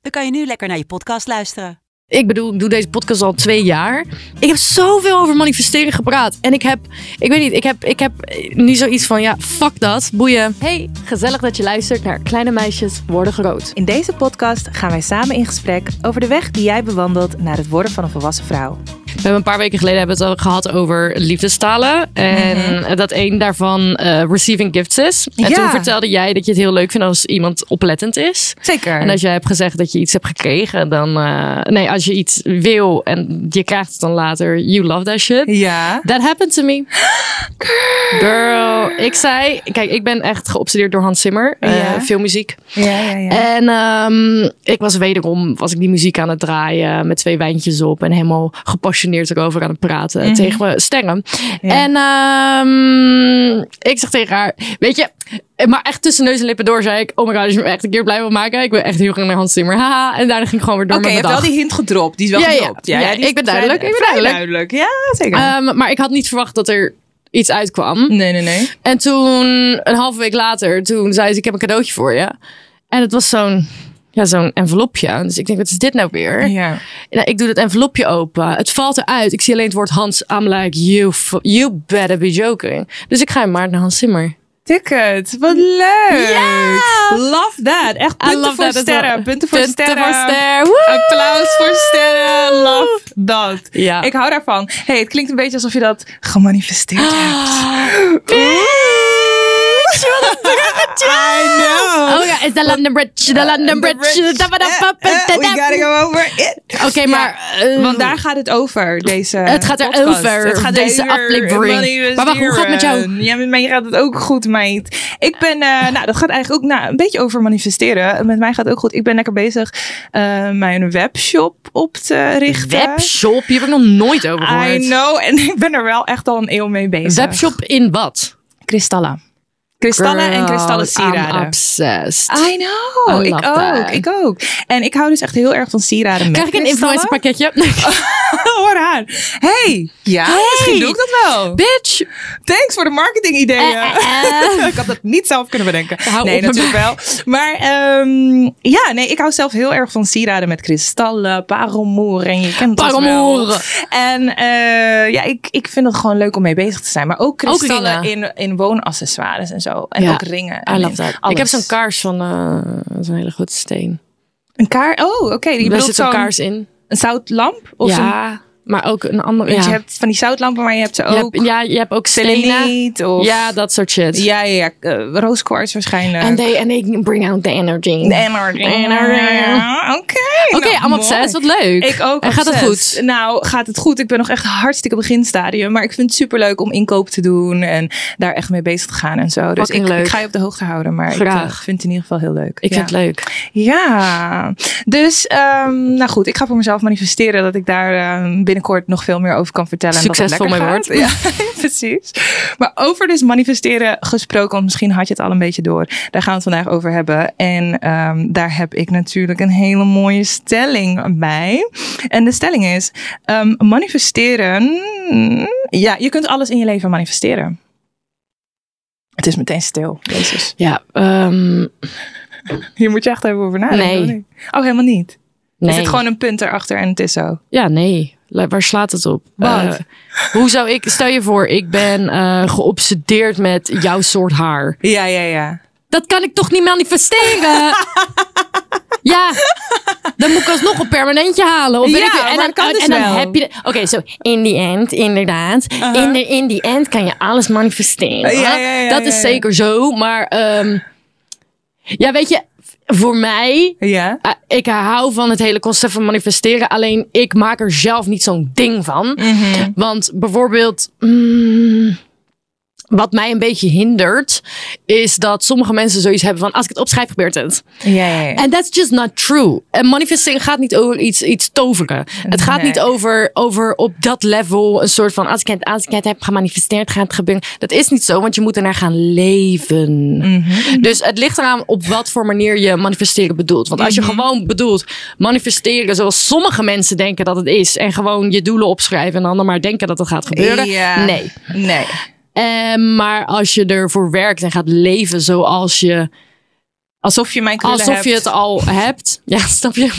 dan kan je nu lekker naar je podcast luisteren. Ik bedoel, ik doe deze podcast al twee jaar. Ik heb zoveel over manifesteren gepraat. En ik heb, ik weet niet, ik heb, ik heb nu zoiets van, ja, fuck dat, boeien. Hey, gezellig dat je luistert naar Kleine Meisjes Worden Groot. In deze podcast gaan wij samen in gesprek over de weg die jij bewandelt naar het worden van een volwassen vrouw. Hebben een paar weken geleden hebben we het al gehad over liefdestalen. En dat een daarvan eh, receiving gifts is. En Ja. toen vertelde jij dat je het heel leuk vindt als iemand oplettend is. Zeker. En als jij hebt gezegd dat je iets hebt gekregen, dan... eh, nee, als je iets wil en je krijgt het dan later, you love that shit. Ja. That happened to me. Girl. Ik zei, kijk, ik ben echt geobsedeerd door Hans Zimmer. eh, Ja. veel muziek. Ja, ja, ja. En ehm, ik was wederom, was ik die muziek aan het draaien met twee wijntjes op en helemaal gepassioneerd erover aan het praten tegen mijn sterren. Ja. En ehm, ik zeg tegen haar, weet je, maar echt tussen neus en lippen door zei ik, oh my god, als je me echt een keer blij wil maken, ik wil echt heel graag naar Hans Zimmer. Haha. En daarna ging ik gewoon weer door Oké, je hebt wel die hint gedropt. Die is wel Ja, ja. gedropt. Ja, die ik ben vrij- duidelijk, ik ben duidelijk. Ja, zeker. Ehm, maar ik had niet verwacht dat er iets uitkwam. nee, nee, nee. En toen, een halve week later, toen zei ze, ik heb een cadeautje voor je. En het was zo'n, ja, zo'n envelopje. Dus ik denk, wat is dit nou weer? Ja. Nou, ik doe het envelopje open. Het valt eruit. Ik zie alleen het woord Hans. I'm like, you, you better be joking. Dus ik ga in maart naar Hans Zimmer. Ticket. Wat leuk. Ja. Love that. Echt punten voor sterren. Punten voor Punten sterren. voor ster. Woe! Applaus voor sterren. Love dat. Ja. Ik hou daarvan. hey, het klinkt een beetje alsof je dat gemanifesteerd hebt. I know. Oh ja, is de London Bridge, de London Bridge. We gotta go over it. Oké, maar... eh, Want daar gaat het over, deze Het gaat er over, Het gaat deze aflevering. Maar wacht, hoe gaat het met jou? Ja, met mij gaat het ook goed, meid. Ik ben, eh, nou, dat gaat eigenlijk ook nou, een beetje over manifesteren. Met mij gaat het ook goed. Ik ben lekker bezig eh, mijn webshop op te richten. Webshop, hier heb ik nog nooit over I gehoord. know. En ik ben er wel echt al een eeuw mee bezig. Webshop in wat? Kristallen. En kristallen Girl, I'm sieraden. obsessed. I know. I ik ook. that. Ik ook. En ik hou dus echt heel erg van sieraden Krijg ik een influencer pakketje? Hoor aan. Hey. Ja, misschien doe ik dat wel. Bitch. Thanks voor de marketing ideeën. Eh, ik had dat niet zelf kunnen bedenken. Hou nee, natuurlijk wel. Maar ehm, ja, nee, ik hou zelf heel erg van sieraden met kristallen, parelmoer en je kent het wel. En eh, ja, ik, ik vind het gewoon leuk om mee bezig te zijn. Maar ook kristallen in, in woonaccessoires en zo. En Ja, ook ringen. I love that. Ik heb zo'n kaars van eh, zo'n hele grote steen. Een kaar. Oh, oké. Je Daar zit een zo'n kaars in. een zoutlamp? Of een, ja, maar ook een andere. Ja. je hebt van die zoutlampen, maar je hebt ze Je ook. hebt, ja, je hebt ook seleniet of Ja, dat soort shit. ja, ja, ja. eh, rooskwarts waarschijnlijk. En they, and they bring out the energy. De energy. Oké. Oké, nou, I'm mooi. obsessed. Wat leuk. Ik ook. En gaat het goed? Nou, gaat het goed. Ik ben nog echt hartstikke beginstadium. Maar ik vind het super leuk om inkoop te doen. En daar echt mee bezig te gaan en zo. Dus ik, ik ga je op de hoogte houden. Maar ik Graag. eh, vind het in ieder geval heel leuk. Ik ja. vind het leuk. Ja. Dus, ehm, nou goed. Ik ga voor mezelf manifesteren dat ik daar ehm, binnenkort nog veel meer over kan vertellen. en dat het mijn gaat. Ja, precies. Maar over dus manifesteren gesproken, want misschien had je het al een beetje door. Daar gaan we het vandaag over hebben. En ehm, daar heb ik natuurlijk een hele mooie stelling bij. En de stelling is: ehm, manifesteren. Ja, je kunt alles in je leven manifesteren. Het is meteen stil. Jezus. Ja, ehm, Hier moet je echt even over nadenken. Nee. Oh, helemaal niet. Nee. Is het gewoon een punt erachter en het is zo? Ja, nee. Waar slaat het op? Eh, hoe zou ik... Stel je voor, ik ben eh, geobsedeerd met jouw soort haar. Ja, ja, ja. Dat kan ik toch niet manifesteren? ja, dan moet ik alsnog een permanentje halen. Of Ja, ik, en dan, kan dus en dan wel. heb je... Oké, zo in the end, inderdaad. in, the, in the end kan je alles manifesteren. Ja, ja, ja, dat is zeker zo. Maar ehm, ja, weet je... Voor mij, Ja. eh, ik hou van het hele concept van manifesteren. Alleen ik maak er zelf niet zo'n ding van. Mhm. Want bijvoorbeeld... mm, wat mij een beetje hindert, is dat sommige mensen zoiets hebben van: als ik het opschrijf, gebeurt het. Ja, ja, ja. En that's just not true. En manifesteren gaat niet over iets, iets toveren. Het gaat Nee. niet over, over op dat level een soort van: als ik, het, als ik het heb gemanifesteerd, gaat het gebeuren. Dat is niet zo, want je moet ernaar gaan leven. Mhm. Dus het ligt eraan op wat voor manier je manifesteren bedoelt. Want als je Mhm. gewoon bedoelt manifesteren zoals sommige mensen denken dat het is. En gewoon je doelen opschrijven en dan maar denken dat het gaat gebeuren. Nee. Nee. Eh, maar als je ervoor werkt en gaat leven zoals je Alsof je mijn Alsof hebt. je het al hebt. Ja, snap je?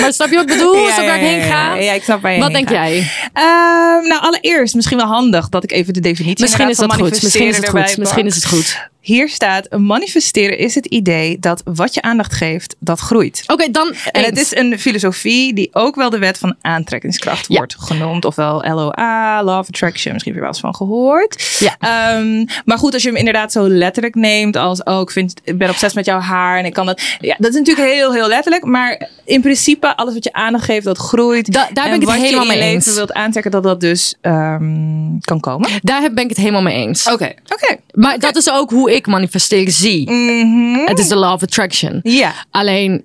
Maar snap je wat ik bedoel? Ja, Snap je waar ik ja, heen ga? Ja, ja, ik snap waar je Wat denk gaat. jij? Ehm, nou, allereerst misschien wel handig dat ik even de definitie Misschien is dat van goed. Misschien is het goed. Misschien is het goed. Hier staat, manifesteren is het idee dat wat je aandacht geeft, dat groeit. Oké, dan En het is een filosofie die ook wel de wet van aantrekkingskracht Ja. wordt genoemd. Ofwel LOA, Law of Attraction. Misschien heb je wel eens van gehoord. Ja. Ehm, maar goed, als je hem inderdaad zo letterlijk neemt als... Oh, ik, vind, ik ben obsessief met jouw haar en ik kan dat... Ja, dat is natuurlijk heel, heel letterlijk. Maar in principe, alles wat je aandacht geeft, dat groeit. Da- daar ben En ik het wat helemaal je je mee leven eens. wilt aantrekken, dat dat dus ehm, kan komen. Daar ben ik het helemaal mee eens. Oké, oké. Maar dat is ook hoe ik manifesteren zie. Mhm. Het is de law of attraction. Ja, Alleen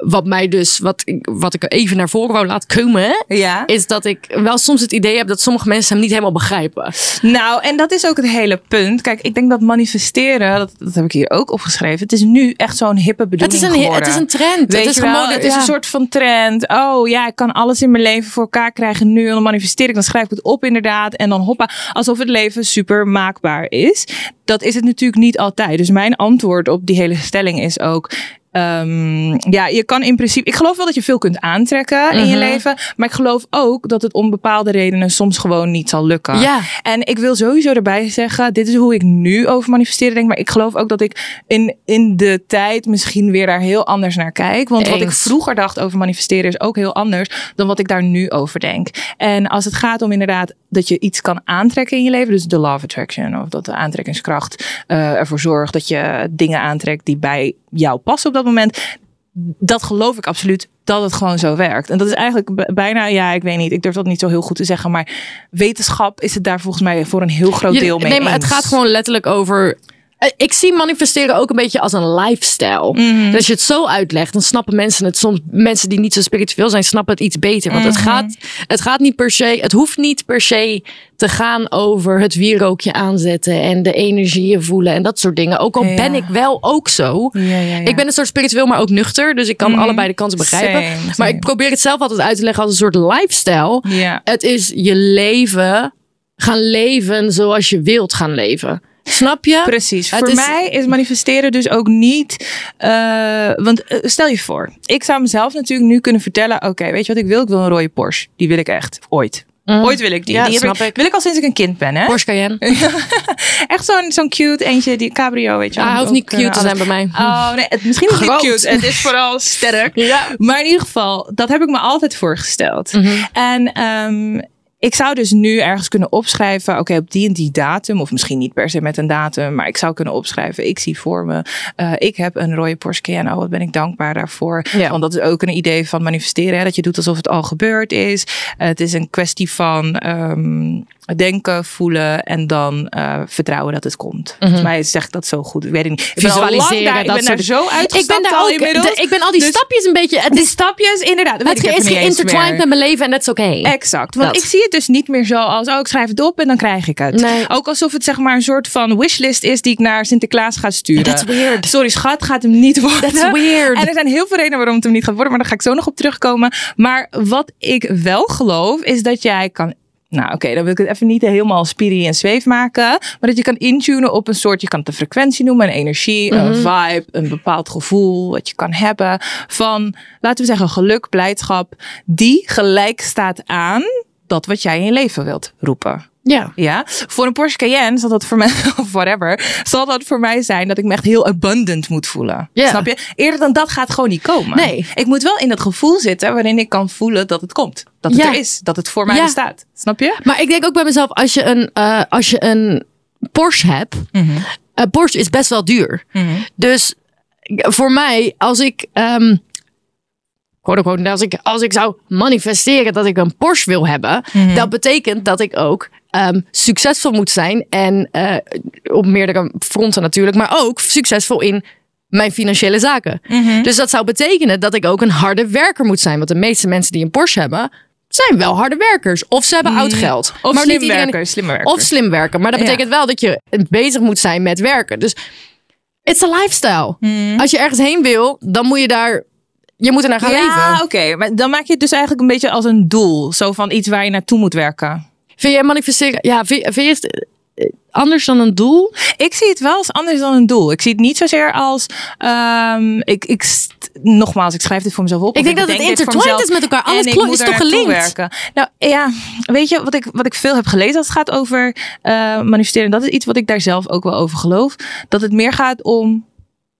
wat mij dus, wat ik, wat ik even naar voren wou laten komen, ja. is dat ik wel soms het idee heb dat sommige mensen hem niet helemaal begrijpen. Nou, en dat is ook het hele punt. Kijk, ik denk dat manifesteren, dat, dat heb ik hier ook opgeschreven. Het is nu echt zo'n hippe Het bedoeling is een, geworden. het is een trend. Weet het is je wel, gewoon, het is ja. een soort van trend. Oh ja, ik kan alles in mijn leven voor elkaar krijgen nu. En dan manifesteer ik, dan schrijf ik het op inderdaad. En dan hoppa, alsof het leven super maakbaar is. Dat is het natuurlijk niet altijd. Dus mijn antwoord op die hele stelling is ook... ehm, ja, je kan in principe. Ik geloof wel dat je veel kunt aantrekken in je Mhm. leven. Maar ik geloof ook dat het om bepaalde redenen soms gewoon niet zal lukken. Ja. En ik wil sowieso erbij zeggen, dit is hoe ik nu over manifesteren denk. Maar ik geloof ook dat ik in, in de tijd misschien weer daar heel anders naar kijk. Want wat ik vroeger dacht over manifesteren is ook heel anders dan wat ik daar nu over denk. En als het gaat om inderdaad dat je iets kan aantrekken in je leven. Dus de law of attraction. Of dat de aantrekkingskracht eh, ervoor zorgt dat je dingen aantrekt die bij jou passen op dat moment. Dat geloof ik absoluut dat het gewoon zo werkt. En dat is eigenlijk bijna, ja, ik weet niet, ik durf dat niet zo heel goed te zeggen, maar wetenschap is het daar volgens mij voor een heel groot deel mee nee, maar het gaat gewoon letterlijk over. Eh, Ik zie manifesteren ook een beetje als een lifestyle. Mhm. Dus als je het zo uitlegt, dan snappen mensen het soms. Mensen die niet zo spiritueel zijn, snappen het iets beter. Want het, Mhm. gaat, het gaat niet per se. Het hoeft niet per se te gaan over het wierookje aanzetten en de energieën voelen en dat soort dingen. Ook al Ja. ben ik wel ook zo. Ja, ja, ja. Ik ben een soort spiritueel, maar ook nuchter. Dus ik kan Mhm. allebei de kanten begrijpen. Same, Maar ik probeer het zelf altijd uit te leggen als een soort lifestyle. Het is je leven gaan leven zoals je wilt gaan leven. Snap je? Precies. Het voor is- mij is manifesteren dus ook niet. eh, want eh, stel je voor, ik zou mezelf natuurlijk nu kunnen vertellen: oké, weet je wat ik wil? Ik wil een rode Porsche. Die wil ik echt. Ooit. Mm. Ooit wil ik die. Ja, die heb snap ik. Wil ik al sinds ik een kind ben, hè? Porsche Cayenne. Echt zo'n zo'n cute eentje, die cabrio, weet je. Ah, hij hoeft niet eh, cute te alles- zijn bij mij. Oh nee, het, misschien is het niet cute. Het is vooral sterk. Ja. Maar in ieder geval, dat heb ik me altijd voorgesteld. Mhm. En ehm, ik zou dus nu ergens kunnen opschrijven, oké, op die en die datum, of misschien niet per se met een datum, maar ik zou kunnen opschrijven, ik zie voor me, eh, ik heb een rode Porsche Cayenne, oh, wat ben ik dankbaar daarvoor. Ja. Want dat is ook een idee van manifesteren, hè, dat je doet alsof het al gebeurd is. Eh, het is een kwestie van ehm, denken, voelen en dan eh, vertrouwen dat het komt. Volgens mij zeg ik dat zo goed. Ik weet het niet. Ik. Visualiseren, daar, ik dat ben daar zo uitgestapt Ik ben daar al ook. inmiddels. de- ik ben al die Dus- stapjes een beetje. Het Die is, stapjes, inderdaad. het is geïntertwined met mijn leven en dat is oké. Exact. Want Dat. ik zie het dus niet meer zo als, oh, ik schrijf het op en dan krijg ik het. Nee. Ook alsof het zeg maar een soort van wishlist is die ik naar Sinterklaas ga sturen. That's weird. Sorry schat, gaat hem niet worden. That's weird. En er zijn heel veel redenen waarom het hem niet gaat worden, maar daar ga ik zo nog op terugkomen. Maar wat ik wel geloof, is dat jij kan nou, oké, dan wil ik het even niet helemaal spiri en zweef maken. Maar dat je kan intunen op een soort, je kan het een frequentie noemen, een energie, een Mhm. vibe, een bepaald gevoel wat je kan hebben van, laten we zeggen, geluk, blijdschap, die gelijk staat aan dat wat jij in je leven wilt roepen. Ja. Ja, voor een Porsche Cayenne zal dat voor mij, of whatever, zal dat voor mij zijn dat ik me echt heel abundant moet voelen. Ja. Snap je? Eerder dan dat gaat gewoon niet komen. Nee. Ik moet wel in dat gevoel zitten waarin ik kan voelen dat het komt. Dat het Ja. er is. Dat het voor mij bestaat. Snap je? Maar ik denk ook bij mezelf, als je een, eh, als je een Porsche hebt. Een Porsche is best wel duur. Dus voor mij, als ik. ehm, quote als ik, als ik zou manifesteren dat ik een Porsche wil hebben, dat betekent dat ik ook ehm, succesvol moet zijn. En eh, op meerdere fronten natuurlijk, maar ook succesvol in mijn financiële zaken. Dus dat zou betekenen dat ik ook een harde werker moet zijn. Want de meeste mensen die een Porsche hebben, zijn wel harde werkers. Of ze hebben oud geld. Of maar slim iedereen- werken, slim werken. Of slim werken. Maar dat Ja. betekent wel dat je bezig moet zijn met werken. Dus it's a lifestyle. Hmm. Als je ergens heen wil, dan moet je daar... Je moet er naar gaan ja, leven. oké. Maar dan maak je het dus eigenlijk een beetje als een doel. Zo van iets waar je naartoe moet werken. Vind je manifesteren... Ja, vind, vind je het eh, anders dan een doel? Ik zie het wel als anders dan een doel. Ik zie het niet zozeer als. ehm, ik, ik, nogmaals, ik schrijf dit voor mezelf op. Ik denk dat het intertwined is met elkaar. Alles en ik klo- moet is er toch gelinkt? Werken. Nou ja, weet je wat ik, wat ik veel heb gelezen als het gaat over eh, manifesteren? Dat is iets wat ik daar zelf ook wel over geloof. Dat het meer gaat om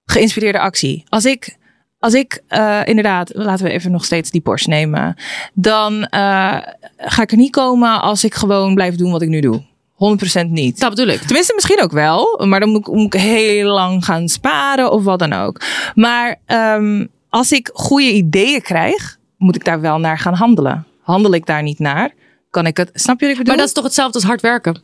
geïnspireerde actie. Als ik. Als ik eh, inderdaad, laten we even nog steeds die Porsche nemen. Dan eh, ga ik er niet komen als ik gewoon blijf doen wat ik nu doe. 100% niet. Dat bedoel ik. Tenminste, misschien ook wel. Maar dan moet ik, moet ik heel lang gaan sparen of wat dan ook. Maar ehm, als ik goede ideeën krijg, moet ik daar wel naar gaan handelen. Handel ik daar niet naar, kan ik het. Snap je wat ik bedoel? Maar dat is toch hetzelfde als hard werken?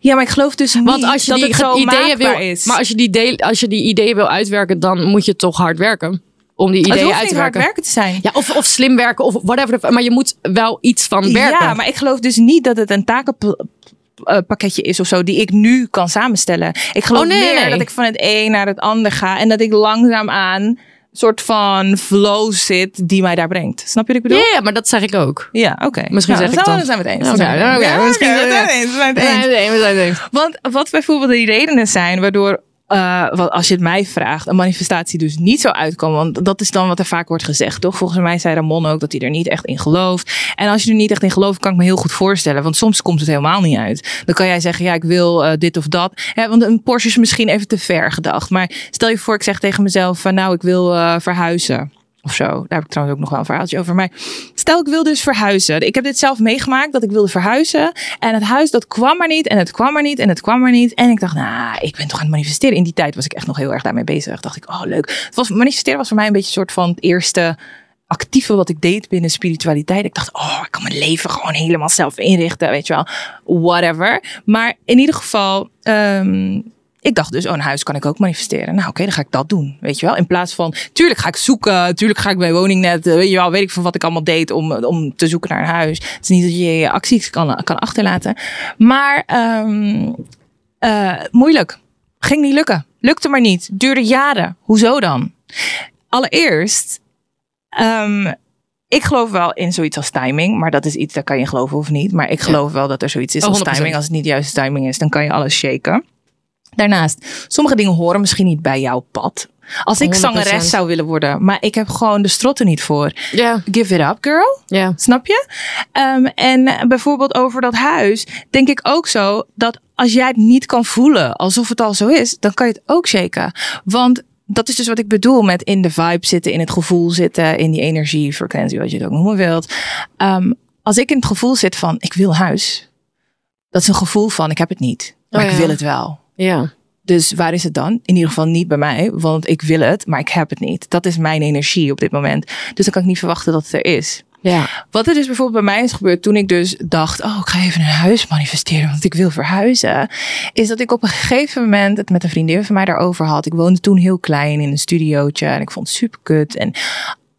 ja, maar ik geloof dus niet Want als je dat die het zo ideeën wil, is. maar als je die, als je die ideeën wil uitwerken, dan moet je toch hard werken om die ideeën uit te hard werken. te zijn. Ja, of, of slim werken of whatever. Maar je moet wel iets van werken. Ja, maar ik geloof dus niet dat het een takenpakketje is of zo die ik nu kan samenstellen. Ik geloof Oh, nee, meer nee. dat ik van het een naar het ander ga en dat ik langzaamaan soort van flow zit die mij daar brengt. Snap je wat ik bedoel? Ja, maar dat zeg ik ook. Ja, oké. Misschien Nou, zeg ik dan zijn we het eens. Oké, misschien zijn we- het eens, we zijn het eens. Want wat bijvoorbeeld die redenen zijn waardoor, eh, wat, als je het mij vraagt, een manifestatie dus niet zou uitkomen. Want dat is dan wat er vaak wordt gezegd, toch? Volgens mij zei Ramon ook dat hij er niet echt in gelooft. En als je er niet echt in gelooft, kan ik me heel goed voorstellen. Want soms komt het helemaal niet uit. Dan kan jij zeggen, ja, ik wil eh, dit of dat. Want een Porsche is misschien even te ver gedacht. Maar stel je voor, ik zeg tegen mezelf, van, nou, ik wil eh, verhuizen. Of zo. Daar heb ik trouwens ook nog wel een verhaaltje over. Maar stel ik wil dus verhuizen. Ik heb dit zelf meegemaakt dat ik wilde verhuizen. En het huis dat kwam maar niet. En het kwam maar niet. En het kwam maar niet. En ik dacht, nou, ik ben toch aan het manifesteren. In die tijd was ik echt nog heel erg daarmee bezig. Dacht ik, oh leuk. Het was, manifesteren was voor mij een beetje een soort van het eerste actieve wat ik deed binnen spiritualiteit. Ik dacht, oh, ik kan mijn leven gewoon helemaal zelf inrichten. Weet je wel, whatever. Maar in ieder geval, ehm, ik dacht dus, oh, een huis kan ik ook manifesteren. Nou, oké, dan ga ik dat doen. Weet je wel, in plaats van, tuurlijk ga ik zoeken. Tuurlijk ga ik bij woningnet, eh, weet je wel, weet ik van wat ik allemaal deed om, om te zoeken naar een huis. Het is niet dat je je acties kan, kan achterlaten. Maar ehm, eh, moeilijk. Ging niet lukken. Lukte maar niet. Duurde jaren. Hoezo dan? Allereerst, ehm, ik geloof wel in zoiets als timing, maar dat is iets, daar kan je geloven of niet. Maar ik geloof wel dat er zoiets is Oh, als 100%. timing. Als het niet de juiste timing is, dan kan je alles shaken. Daarnaast, sommige dingen horen misschien niet bij jouw pad. Als ik 100%. zangeres zou willen worden, maar ik heb gewoon de strotten niet voor. Ja, Give it up, girl. Snap je? Ehm, en bijvoorbeeld over dat huis, denk ik ook zo dat als jij het niet kan voelen alsof het al zo is, dan kan je het ook shaken. Want dat is dus wat ik bedoel met in de vibe zitten, in het gevoel zitten, in die energie, frequentie, wat je het ook noemen wilt. Ehm, als ik in het gevoel zit van ik wil huis, dat is een gevoel van ik heb het niet, maar Oh ik wil het wel. Ja. Dus waar is het dan? In ieder geval niet bij mij, want ik wil het, maar ik heb het niet. Dat is mijn energie op dit moment. Dus dan kan ik niet verwachten dat het er is. Ja. Wat er dus bijvoorbeeld bij mij is gebeurd toen ik dus dacht, oh, ik ga even een huis manifesteren, want ik wil verhuizen, is dat ik op een gegeven moment het met een vriendin van mij daarover had. Ik woonde toen heel klein in een studiootje en ik vond het super kut en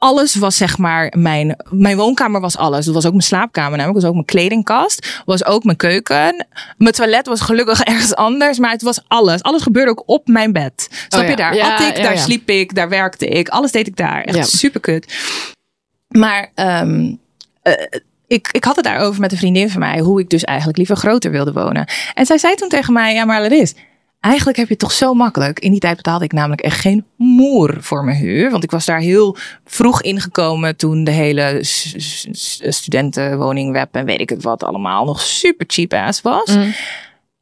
alles was zeg maar mijn, mijn woonkamer was alles. Dat was ook mijn slaapkamer namelijk, was ook mijn kledingkast, was ook mijn keuken. Mijn toilet was gelukkig ergens anders, maar het was alles. Alles gebeurde ook op mijn bed. Snap ja. je? Daar Ja, at ik, ja, daar sliep ik, daar werkte ik. Alles deed ik daar. Echt super kut. Maar ehm, eh, ik, ik had het daarover met een vriendin van mij, hoe ik dus eigenlijk liever groter wilde wonen. En zij zei toen tegen mij, ja maar Laris, eigenlijk heb je het toch zo makkelijk. In die tijd betaalde ik namelijk echt geen moer voor mijn huur. Want ik was daar heel vroeg ingekomen toen de hele studentenwoningweb en weet ik het wat allemaal nog super cheap ass was. Mm.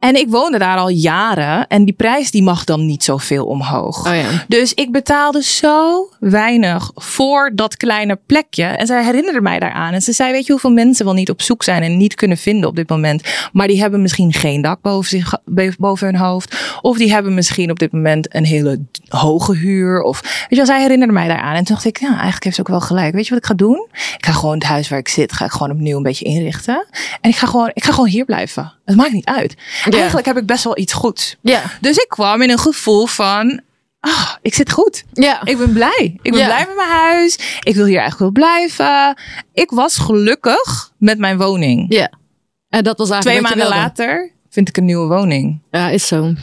En ik woonde daar al jaren. En die prijs die mag dan niet zoveel omhoog. Oh ja. Dus ik betaalde zo weinig voor dat kleine plekje. En zij herinnerde mij daaraan. En ze zei, weet je hoeveel mensen wel niet op zoek zijn en niet kunnen vinden op dit moment. Maar die hebben misschien geen dak boven, zich, boven hun hoofd. Of die hebben misschien op dit moment een hele hoge huur. Of, weet je wel, zij herinnerde mij daaraan. En toen dacht ik, ja, eigenlijk heeft ze ook wel gelijk. Weet je wat ik ga doen? Ik ga gewoon het huis waar ik zit, ga ik gewoon opnieuw een beetje inrichten. En ik ga gewoon, ik ga gewoon hier blijven. Het maakt niet uit. Eigenlijk heb ik best wel iets goeds. Ja. Dus ik kwam in een gevoel van, ah, ik zit goed. Ja. Ik ben blij. Ik ben Ja. blij met mijn huis. Ik wil hier eigenlijk wel blijven. Ik was gelukkig met mijn woning. Ja. En dat was Twee eigenlijk je maanden later vind ik een nieuwe woning. Ja, is zo.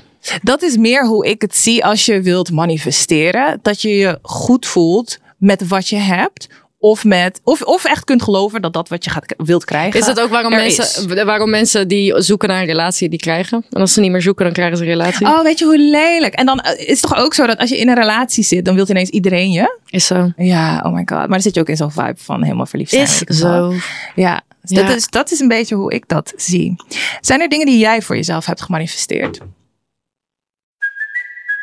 Dat is meer hoe ik het zie als je wilt manifesteren. Dat je je goed voelt met wat je hebt. Of, met, of, of echt kunt geloven dat dat wat je gaat, wilt krijgen. Is dat ook waarom mensen, waarom mensen die zoeken naar een relatie, die krijgen? En als ze niet meer zoeken, dan krijgen ze een relatie? Oh, weet je hoe lelijk. En dan eh, is het toch ook zo dat als je in een relatie zit, dan wilt ineens iedereen je. Is zo. Ja, oh my god. Maar dan zit je ook in zo'n vibe van helemaal verliefd zijn. Is zo. Ja, dus Ja. Dat, is, dat is een beetje hoe ik dat zie. Zijn er dingen die jij voor jezelf hebt gemanifesteerd?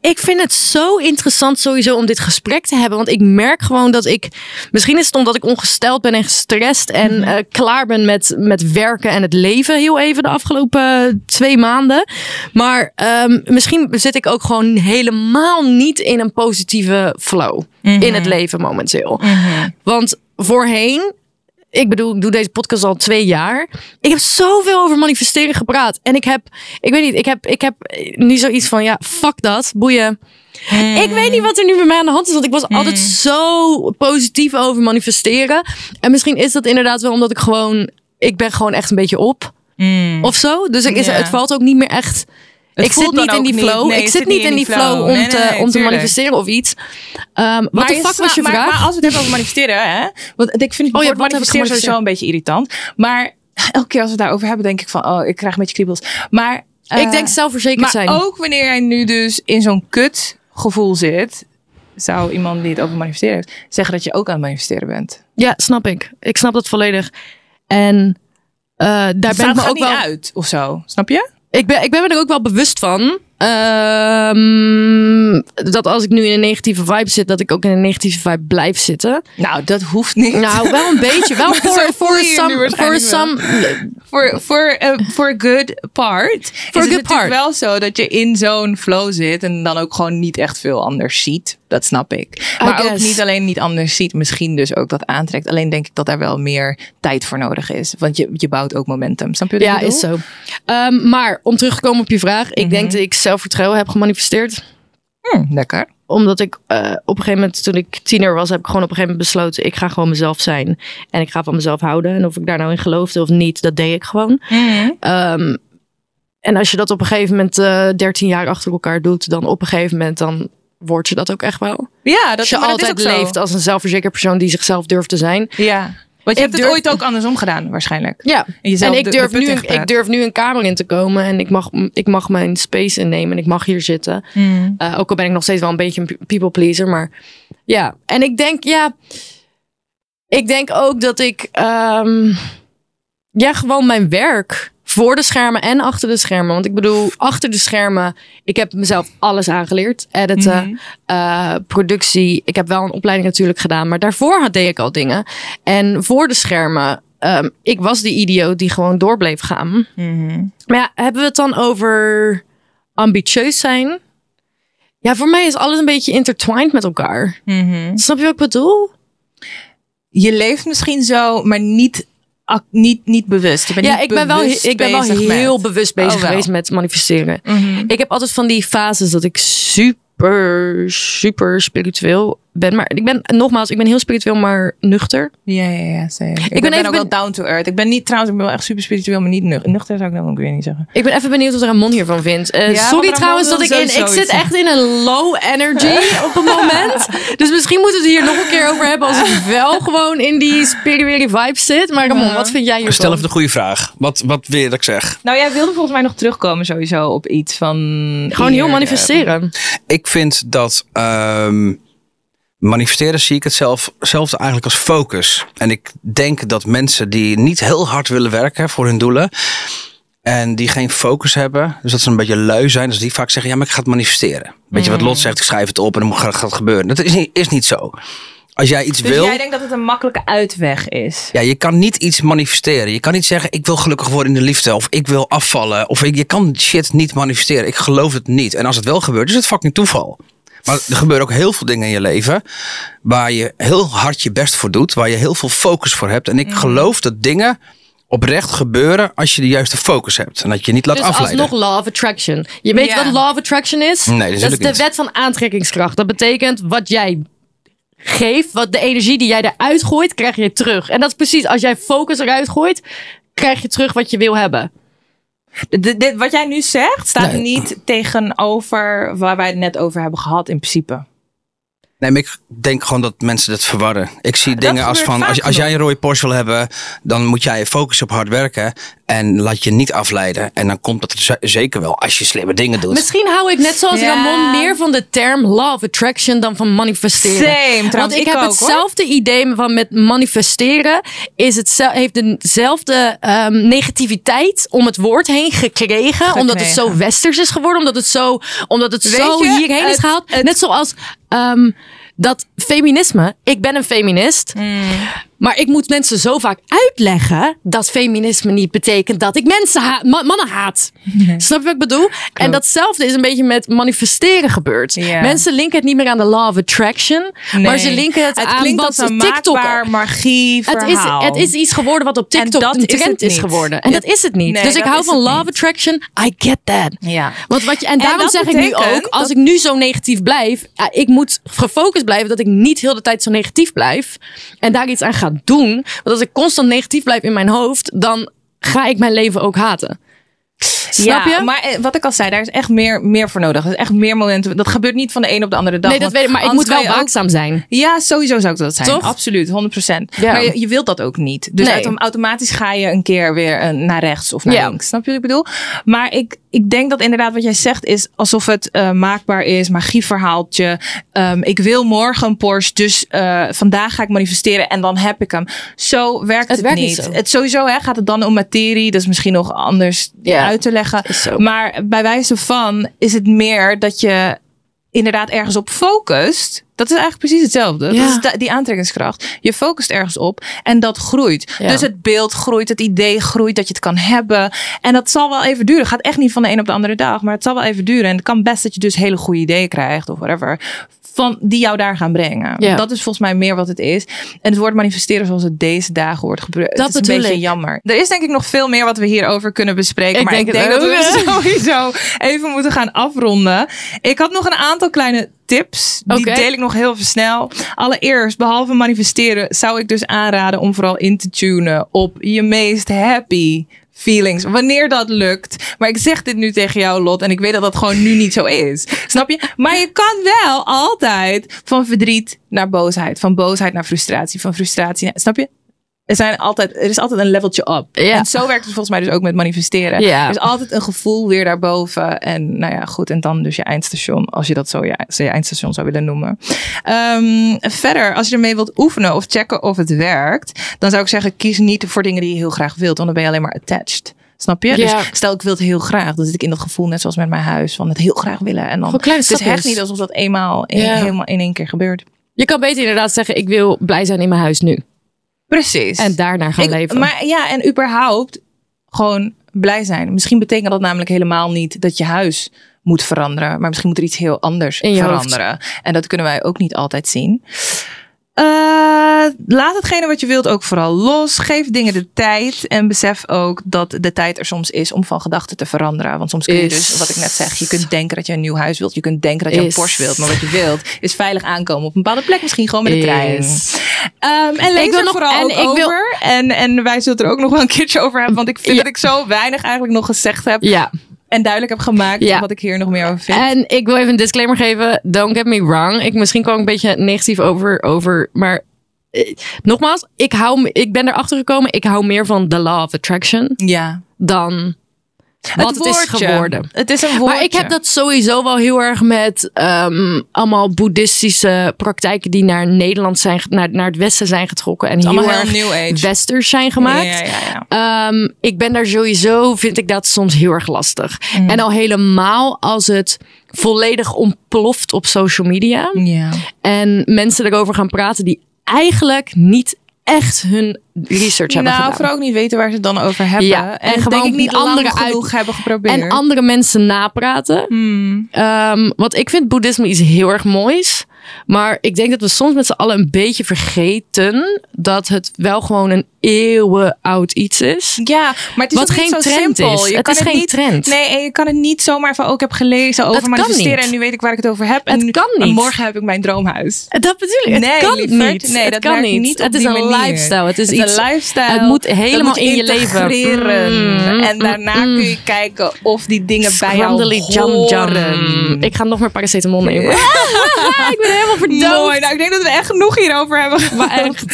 Ik vind het zo interessant sowieso om dit gesprek te hebben. Want ik merk gewoon dat ik. Misschien is het omdat ik ongesteld ben en gestrest. En eh, klaar ben met, met werken en het leven heel even de afgelopen twee maanden. Maar ehm, misschien zit ik ook gewoon helemaal niet in een positieve flow in het leven momenteel. Want voorheen ik bedoel, ik doe deze podcast al twee jaar. Ik heb zoveel over manifesteren gepraat. En ik heb, ik weet niet, ik heb, ik heb nu zoiets van, ja, fuck dat, boeien. Ik weet niet wat er nu bij mij aan de hand is, want ik was altijd zo positief over manifesteren. En misschien is dat inderdaad wel omdat ik gewoon, ik ben gewoon echt een beetje op. Of zo. Dus ik, is, Ja. het valt ook niet meer echt. Ik zit niet in die niet. flow. Nee, ik zit niet in die flow, om, Nee, te, nee, om te manifesteren of iets. Ehm wat de fuck was je maar, vraag? Maar als we het hebben over manifesteren, hè? Want ik vind het Oh ja, manifesteren sowieso een beetje irritant. Maar elke keer als we het daarover hebben, denk ik van, oh, ik krijg een beetje kriebels. Maar ik eh, denk zelfverzekerd maar zijn. ook wanneer jij nu dus in zo'n kut gevoel zit, zou iemand die het over manifesteren heeft, zeggen dat je ook aan het manifesteren bent. Ja, snap ik. Ik snap dat volledig. En eh, daar ben ik me ook niet wel. uit of zo, snap je? Ik ben, ik ben me er ook wel bewust van. ehm, dat als ik nu in een negatieve vibe zit, dat ik ook in een negatieve vibe blijf zitten. Nou, dat hoeft niet. Nou, wel een beetje. Wel voor, voor some. Voor waarschijnlijk wel. some. voor voor eh, voor a good part. For is het good part. wel zo dat je in zo'n flow zit en dan ook gewoon niet echt veel anders ziet. Dat snap ik. Maar ook niet alleen niet anders ziet, misschien dus ook dat aantrekt. Alleen denk ik dat daar wel meer tijd voor nodig is. Want je, je bouwt ook momentum. Snap je ik Ja, is zo. Ehm, maar om terug te komen op je vraag. Ik denk dat ik zelfvertrouwen heb gemanifesteerd. Hm, lekker. Omdat ik eh, op een gegeven moment, toen ik tiener was, heb ik gewoon op een gegeven moment besloten: ik ga gewoon mezelf zijn. En ik ga van mezelf houden. En of ik daar nou in geloofde of niet, dat deed ik gewoon. Ehm, en als je dat op een gegeven moment eh 13 jaar achter elkaar doet, dan op een gegeven moment dan word je dat ook echt wel. Ja, dat, je maar dat is altijd zo. leeft als een zelfverzekerd persoon die zichzelf durft te zijn. Ja. Want je Ik hebt het ooit ook andersom gedaan, waarschijnlijk. Ja, En en ik durf, nu ik durf nu een kamer in te komen en ik mag, ik mag mijn space innemen en ik mag hier zitten. Hmm. Eh, ook al ben ik nog steeds wel een beetje een people pleaser, maar ja. En ik denk, ja, ik denk ook dat ik, ehm, ja, gewoon mijn werk voor de schermen en achter de schermen. Want ik bedoel, achter de schermen, ik heb mezelf alles aangeleerd. Editen, Mhm. eh, productie. Ik heb wel een opleiding natuurlijk gedaan, maar daarvoor had- deed ik al dingen. En voor de schermen, ehm, ik was die idioot die gewoon door bleef gaan. Mhm. Maar ja, hebben we het dan over ambitieus zijn? Ja, voor mij is alles een beetje intertwined met elkaar. Mhm. Snap je wat ik bedoel? Je leeft misschien zo, maar niet, niet, niet bewust. Je bent Ja, niet ik ben wel, ik ben wel heel met. bewust bezig Oh, geweest met manifesteren. Mhm. Ik heb altijd van die fases dat ik super, super spiritueel ben. Maar ik ben, nogmaals, ik ben heel spiritueel, maar nuchter. Ja, ja, ja. Ik, ben ben, even ook ben- wel down to earth. Ik ben niet, trouwens, ik ben wel echt super spiritueel, maar niet nuchter. Nuchter zou ik dan ook weer niet zeggen. Ik ben even benieuwd wat Ramon hiervan vindt. Eh, Ja, sorry trouwens dat ik in... Ik zit echt in een low energy op het moment. Dus misschien moeten we het hier nog een keer over hebben... als ik wel gewoon in die spirituele vibe zit. Maar Ramon, wat vind jij hiervan? Stel even de goede vraag. Wat, wat wil je dat ik zeg? Nou, jij wilde volgens mij nog terugkomen sowieso op iets van... Gewoon heel manifesteren. Ik vind dat ehm, manifesteren zie ik hetzelfde zelfde eigenlijk als focus. En ik denk dat mensen die niet heel hard willen werken voor hun doelen. En die geen focus hebben. Dus dat ze een beetje lui zijn. Dus die vaak zeggen, ja maar ik ga het manifesteren. Weet je wat Lot zegt, ik schrijf het op en dan gaat gaat het gebeuren. Dat is niet, is niet zo. Als jij iets Dus wil. jij denkt dat het een makkelijke uitweg is? Ja, je kan niet iets manifesteren. Je kan niet zeggen, ik wil gelukkig worden in de liefde. Of ik wil afvallen. Of ik, je kan shit niet manifesteren. Ik geloof het niet. En als het wel gebeurt, is het fucking toeval. Maar er gebeuren ook heel veel dingen in je leven. Waar je heel hard je best voor doet. Waar je heel veel focus voor hebt. En ik geloof dat dingen oprecht gebeuren als je de juiste focus hebt. En dat je niet laat Dus afleiden. alsnog law of attraction. Je weet Ja. wat law of attraction is? Nee, dat is de niet. wet van aantrekkingskracht. Dat betekent wat jij geeft, wat de energie die jij eruit gooit, krijg je terug. En dat is precies, als jij focus eruit gooit, krijg je terug wat je wil hebben. Dit- wat jij nu zegt, staat Nee. niet tegenover waar wij het net over hebben gehad in principe. Nee, maar ik denk gewoon dat mensen dat verwarren. Ik zie dingen als van, als, als jij een rode Porsche wil hebben, dan moet jij focussen op hard werken. En laat je niet afleiden. En dan komt dat er zeker wel als je slimme dingen doet. Misschien hou ik net zoals Ja. Ramon meer van de term law of attraction dan van manifesteren. Same, Want trouwens, ik, ik heb ook, hoor. hetzelfde idee van met manifesteren. Is het, heeft dezelfde ehm, negativiteit om het woord heen gekregen, Omdat het zo westers is geworden. Omdat het zo, omdat het Weet zo je, hierheen is gehaald. het- Net zoals ehm, dat feminisme. Ik ben een feminist. Hmm. Maar ik moet mensen zo vaak uitleggen dat feminisme niet betekent dat ik mensen ha- ma- mannen haat. Snap je wat ik bedoel? En datzelfde is een beetje met manifesteren gebeurd. Ja. Mensen linken het niet meer aan de law of attraction, maar ze linken het, het aan wat een TikTok. maakbaar magie Het is, verhaal. het is iets geworden wat op TikTok een trend is geworden. En dat is het niet. Nee, dus ik hou van law of attraction. I get that. Ja. Want wat je, en daarom zeg ik nu ook, als dat- ik nu zo negatief blijf, ik moet gefocust blijven dat ik niet heel de tijd zo negatief blijf. En daar iets aan ga doen. Want als ik constant negatief blijf in mijn hoofd, dan ga ik mijn leven ook haten. Snap ja, je? Maar eh, wat ik al zei, daar is echt meer, meer voor nodig. Er is echt meer momenten. Dat gebeurt niet van de een op de andere dag. nee, dat weet ik, maar ik moet wel ook- waakzaam zijn. Ja, sowieso zou ik dat zijn. Toch? Absoluut, 100%. Ja. Maar je, je wilt dat ook niet. Dus Nee. automatisch ga je een keer weer eh, naar rechts of naar Ja. links. Snap je wat ik bedoel? Maar ik, ik denk dat inderdaad wat jij zegt is alsof het eh, maakbaar is. Magieverhaaltje. Ehm, ik wil morgen een Porsche, dus vandaag ga ik manifesteren en dan heb ik hem. Zo werkt Het het, werkt niet niet. zo. Het sowieso hè, gaat het dan om materie. Dat is misschien nog anders uit te leggen. Maar bij wijze van is het meer dat je inderdaad ergens op focust. Dat is eigenlijk precies hetzelfde. Ja. Dat is da- die aantrekkingskracht. Je focust ergens op en dat groeit. Ja. Dus het beeld groeit, het idee groeit dat je het kan hebben. En dat zal wel even duren. Het gaat echt niet van de een op de andere dag. Maar het zal wel even duren. En het kan best dat je dus hele goede ideeën krijgt of whatever. Van die jou daar gaan brengen. Ja. Dat is volgens mij meer wat het is. En het woord manifesteren zoals het deze dagen wordt gebruikt. Dat het is een beetje ik. jammer. Er is denk ik nog veel meer wat we hierover kunnen bespreken. Ik maar denk ik denk dat we sowieso even moeten gaan afronden. Ik had nog een aantal kleine tips. Die deel ik nog heel snel. Allereerst, behalve manifesteren, zou ik dus aanraden om vooral in te tunen op je meest happy feelings. Wanneer dat lukt. Maar ik zeg dit nu tegen jou, Lot. En ik weet dat dat gewoon nu niet zo is. Snap je? Maar je kan wel altijd van verdriet naar boosheid. Van boosheid naar frustratie. Van frustratie naar... Snap je? Er, zijn altijd, er is altijd een leveltje up. Ja. En zo werkt het volgens mij dus ook met manifesteren. Ja. Er is altijd een gevoel weer daarboven. En nou ja, goed. En dan dus je eindstation. Als je dat zo je, je eindstation zou willen noemen. Ehm, verder, als je ermee wilt oefenen of checken of het werkt. Dan zou ik zeggen, kies niet voor dingen die je heel graag wilt. Want dan ben je alleen maar attached. Snap je? Ja. Dus stel ik wil het heel graag. Dan zit ik in dat gevoel net zoals met mijn huis. Van het heel graag willen. En dan, het is echt niet alsof dat eenmaal in, helemaal in één keer gebeurt. Je kan beter inderdaad zeggen, ik wil blij zijn in mijn huis nu. Precies. En daarnaar gaan Ik- leven. Maar ja, en überhaupt gewoon blij zijn. Misschien betekent dat namelijk helemaal niet dat je huis moet veranderen. Maar misschien moet er iets heel anders veranderen. En dat kunnen wij ook niet altijd zien. Eh, laat hetgene wat je wilt ook vooral los. Geef dingen de tijd. En besef ook dat de tijd er soms is om van gedachten te veranderen. Want soms kun je Is. dus, wat ik net zeg, je kunt denken dat je een nieuw huis wilt. Je kunt denken dat je een. Porsche wilt. Maar wat je wilt is veilig aankomen op een bepaalde plek. Misschien gewoon met de trein. Ehm, en lees Ik wil er nog- vooral en ook ik wil- over. En, en wij zullen het er ook nog wel een keertje over hebben. Want ik vind Ja. dat ik zo weinig eigenlijk nog gezegd heb. Ja. En duidelijk heb gemaakt Ja. wat ik hier nog meer over vind. En ik wil even een disclaimer geven. Don't get me wrong. Ik misschien kwam ik een beetje negatief over. over maar eh, nogmaals, ik, hou, ik ben erachter gekomen. Ik hou meer van the law of attraction ja. dan wat het, is woordje. geworden. Het is een woordje. Maar ik heb dat sowieso wel heel erg met ehm, allemaal boeddhistische praktijken die naar Nederland zijn, naar, naar het westen zijn getrokken en heel allemaal heel erg new age. westers zijn gemaakt. Ja, ja, ja. Ehm, ik ben daar sowieso, vind ik dat soms heel erg lastig. Mm. En al helemaal als het volledig ontploft op social media. ja. En mensen erover gaan praten die eigenlijk niet echt hun research hebben Nou, gedaan. vooral ook niet weten waar ze het dan over hebben. Ja, en, en gewoon denk ik niet andere uit- hebben geprobeerd. En andere mensen napraten. Hmm. Ehm, want ik vind boeddhisme iets heel erg moois. Maar ik denk dat we soms met z'n allen een beetje vergeten dat het wel gewoon een eeuwen oud iets is. Ja, maar het is Wat ook niet geen zo trend simpel. is. Je Het kan is geen niet, trend. Nee, en je kan het niet zomaar van, oh, ik heb gelezen over kan manifesteren en nu weet ik waar ik het over heb. En Het nu- kan en niet. morgen heb ik mijn droomhuis. Dat bedoel ik. Het Nee, kan niet. Nee, het dat kan niet. het is een manier. lifestyle. Het is Het iets. een lifestyle. Het moet helemaal moet in je leven. Mm, en daarna mm, kun je kijken of die dingen bij jou Scrambly jam jam. horen. Ik ga nog meer paracetamol nemen. ik ben helemaal verdoofd. Mooi. Nou, ik denk dat we echt genoeg hierover hebben. Maar echt.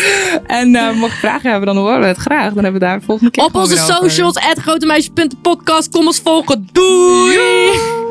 En eh mocht je vragen hebben, dan horen we het graag. Dan hebben we daar de volgende keer Op onze socials, at grotemeisjes.podcast. Kom ons volgen. Doei!